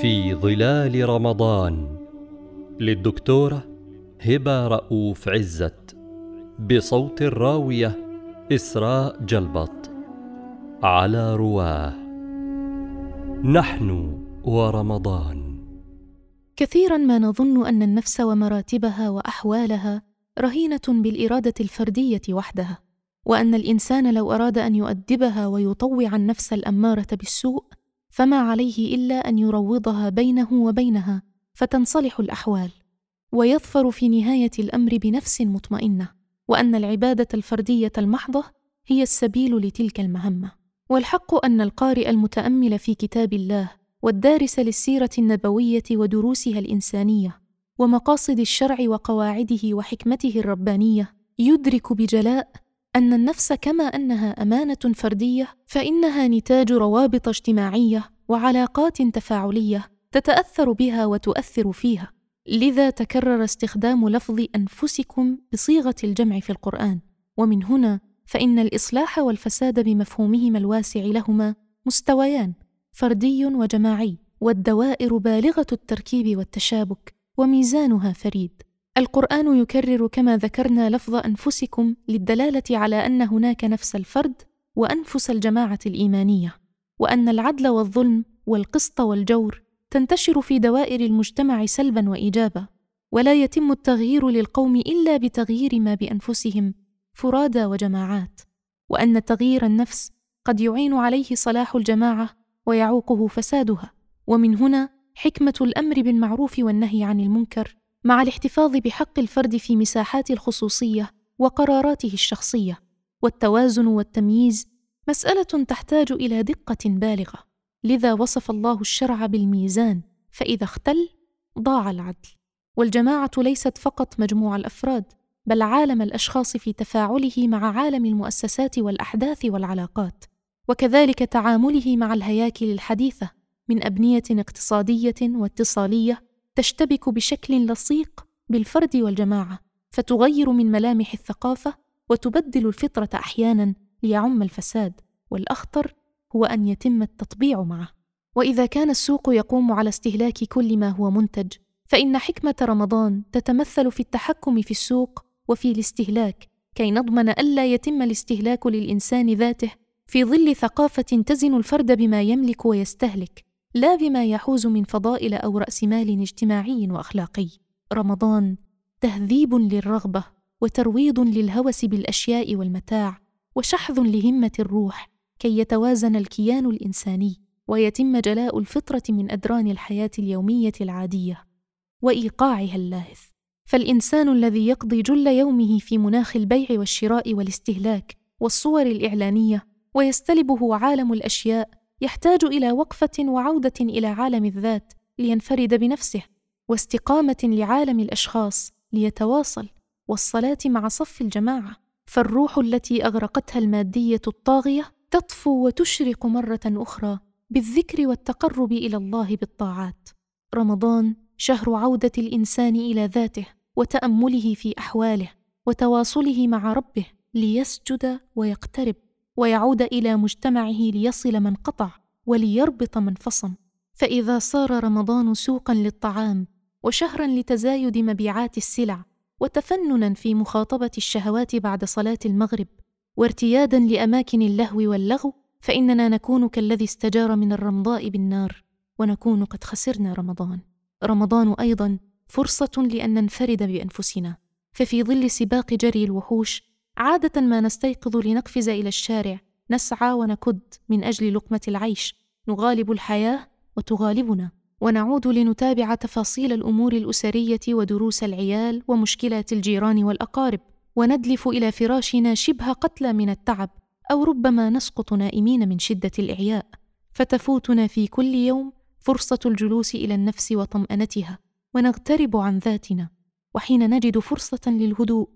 في ظلال رمضان للدكتورة هبة رؤوف عزت بصوت الراوية إسراء جلبط على رواه. نحن ورمضان. كثيرا ما نظن أن النفس ومراتبها وأحوالها رهينة بالإرادة الفردية وحدها وأن الإنسان لو أراد أن يؤدبها ويطوع النفس الأمارة بالسوء فما عليه إلا أن يروضها بينه وبينها فتنصلح الأحوال. ويظفر في نهاية الأمر بنفس مطمئنة وأن العبادة الفردية المحضة هي السبيل لتلك المهمة. والحق أن القارئ المتأمل في كتاب الله والدارس للسيرة النبوية ودروسها الإنسانية ومقاصد الشرع وقواعده وحكمته الربانية يدرك بجلاء أن النفس كما أنها أمانة فردية فإنها نتاج روابط اجتماعية وعلاقات تفاعلية تتأثر بها وتؤثر فيها. لذا تكرر استخدام لفظ أنفسكم بصيغة الجمع في القرآن. ومن هنا فإن الإصلاح والفساد بمفهومهما الواسع لهما مستويان فردي وجماعي والدوائر بالغة التركيب والتشابك وميزانها فريد. القرآن يكرر كما ذكرنا لفظ أنفسكم للدلالة على أن هناك نفس الفرد وأنفس الجماعة الإيمانية وأن العدل والظلم والقسط والجور تنتشر في دوائر المجتمع سلبا وايجابا ولا يتم التغيير للقوم إلا بتغيير ما بأنفسهم فرادى وجماعات وأن تغيير النفس قد يعين عليه صلاح الجماعة ويعوقه فسادها ومن هنا حكمة الأمر بالمعروف والنهي عن المنكر مع الاحتفاظ بحق الفرد في مساحات الخصوصية وقراراته الشخصية والتوازن والتمييز مسألة تحتاج إلى دقة بالغة. لذا وصف الله الشرع بالميزان فإذا اختل ضاع العدل. والجماعة ليست فقط مجموع الأفراد بل عالم الأشخاص في تفاعله مع عالم المؤسسات والأحداث والعلاقات. وكذلك تعامله مع الهياكل الحديثة من أبنية اقتصادية واتصالية تشتبك بشكل لصيق بالفرد والجماعة فتغير من ملامح الثقافة وتبدل الفطرة أحيانا ليعم الفساد والأخطر هو أن يتم التطبيع معه. وإذا كان السوق يقوم على استهلاك كل ما هو منتج فإن حكمة رمضان تتمثل في التحكم في السوق وفي الاستهلاك كي نضمن الا يتم الاستهلاك للإنسان ذاته في ظل ثقافة تزن الفرد بما يملك ويستهلك. لا بما يحوز من فضائل أو رأس مال اجتماعي وأخلاقي. رمضان تهذيب للرغبة وترويض للهوس بالأشياء والمتاع وشحذ لهمة الروح كي يتوازن الكيان الإنساني ويتم جلاء الفطرة من أدران الحياة اليومية العادية وإيقاعها اللاهث. فالإنسان الذي يقضي جل يومه في مناخ البيع والشراء والاستهلاك والصور الإعلانية ويستلبه عالم الأشياء يحتاج إلى وقفة وعودة إلى عالم الذات لينفرد بنفسه واستقامة لعالم الأشخاص ليتواصل والصلاة مع صف الجماعة. فالروح التي أغرقتها المادية الطاغية تطفو وتشرق مرة أخرى بالذكر والتقرب إلى الله بالطاعات. رمضان شهر عودة الإنسان إلى ذاته وتأمله في أحواله وتواصله مع ربه ليسجد ويقترب. ويعود إلى مجتمعه ليصل من قطع وليربط من فصم. فإذا صار رمضان سوقا للطعام وشهرا لتزايد مبيعات السلع وتفننا في مخاطبة الشهوات بعد صلاة المغرب وارتيادا لأماكن اللهو واللغو فإننا نكون كالذي استجار من الرمضاء بالنار ونكون قد خسرنا رمضان. رمضان أيضا فرصة لأن ننفرد بأنفسنا. ففي ظل سباق جري الوحوش عادة ما نستيقظ لنقفز إلى الشارع نسعى ونكد من أجل لقمة العيش. نغالب الحياة وتغالبنا. ونعود لنتابع تفاصيل الأمور الأسرية ودروس العيال ومشكلات الجيران والأقارب. وندلف إلى فراشنا شبه قتلى من التعب أو ربما نسقط نائمين من شدة الإعياء. فتفوتنا في كل يوم فرصة الجلوس إلى النفس وطمأنتها. ونغترب عن ذاتنا. وحين نجد فرصة للهدوء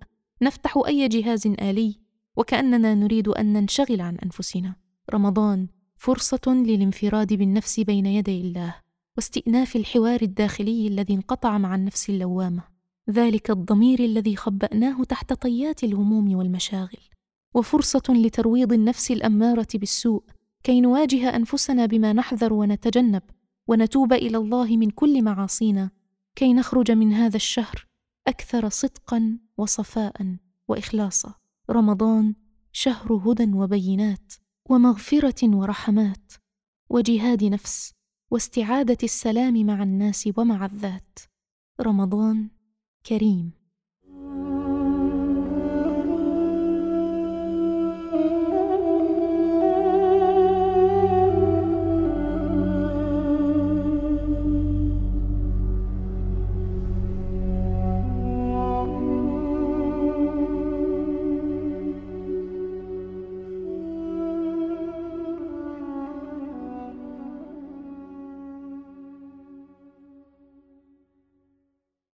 نفتح أي جهاز آلي وكأننا نريد أن ننشغل عن أنفسنا. رمضان فرصة للانفراد بالنفس بين يدي الله واستئناف الحوار الداخلي الذي انقطع مع النفس اللوامة. ذلك الضمير الذي خبأناه تحت طيات الهموم والمشاغل. وفرصة لترويض النفس الأمارة بالسوء كي نواجه أنفسنا بما نحذر ونتجنب ونتوب إلى الله من كل معاصينا كي نخرج من هذا الشهر أكثر صدقا وصفاء واخلاصا. رمضان شهر هدى وبينات ومغفرة ورحمات وجهاد نفس واستعادة السلام مع الناس ومع الذات. رمضان كريم.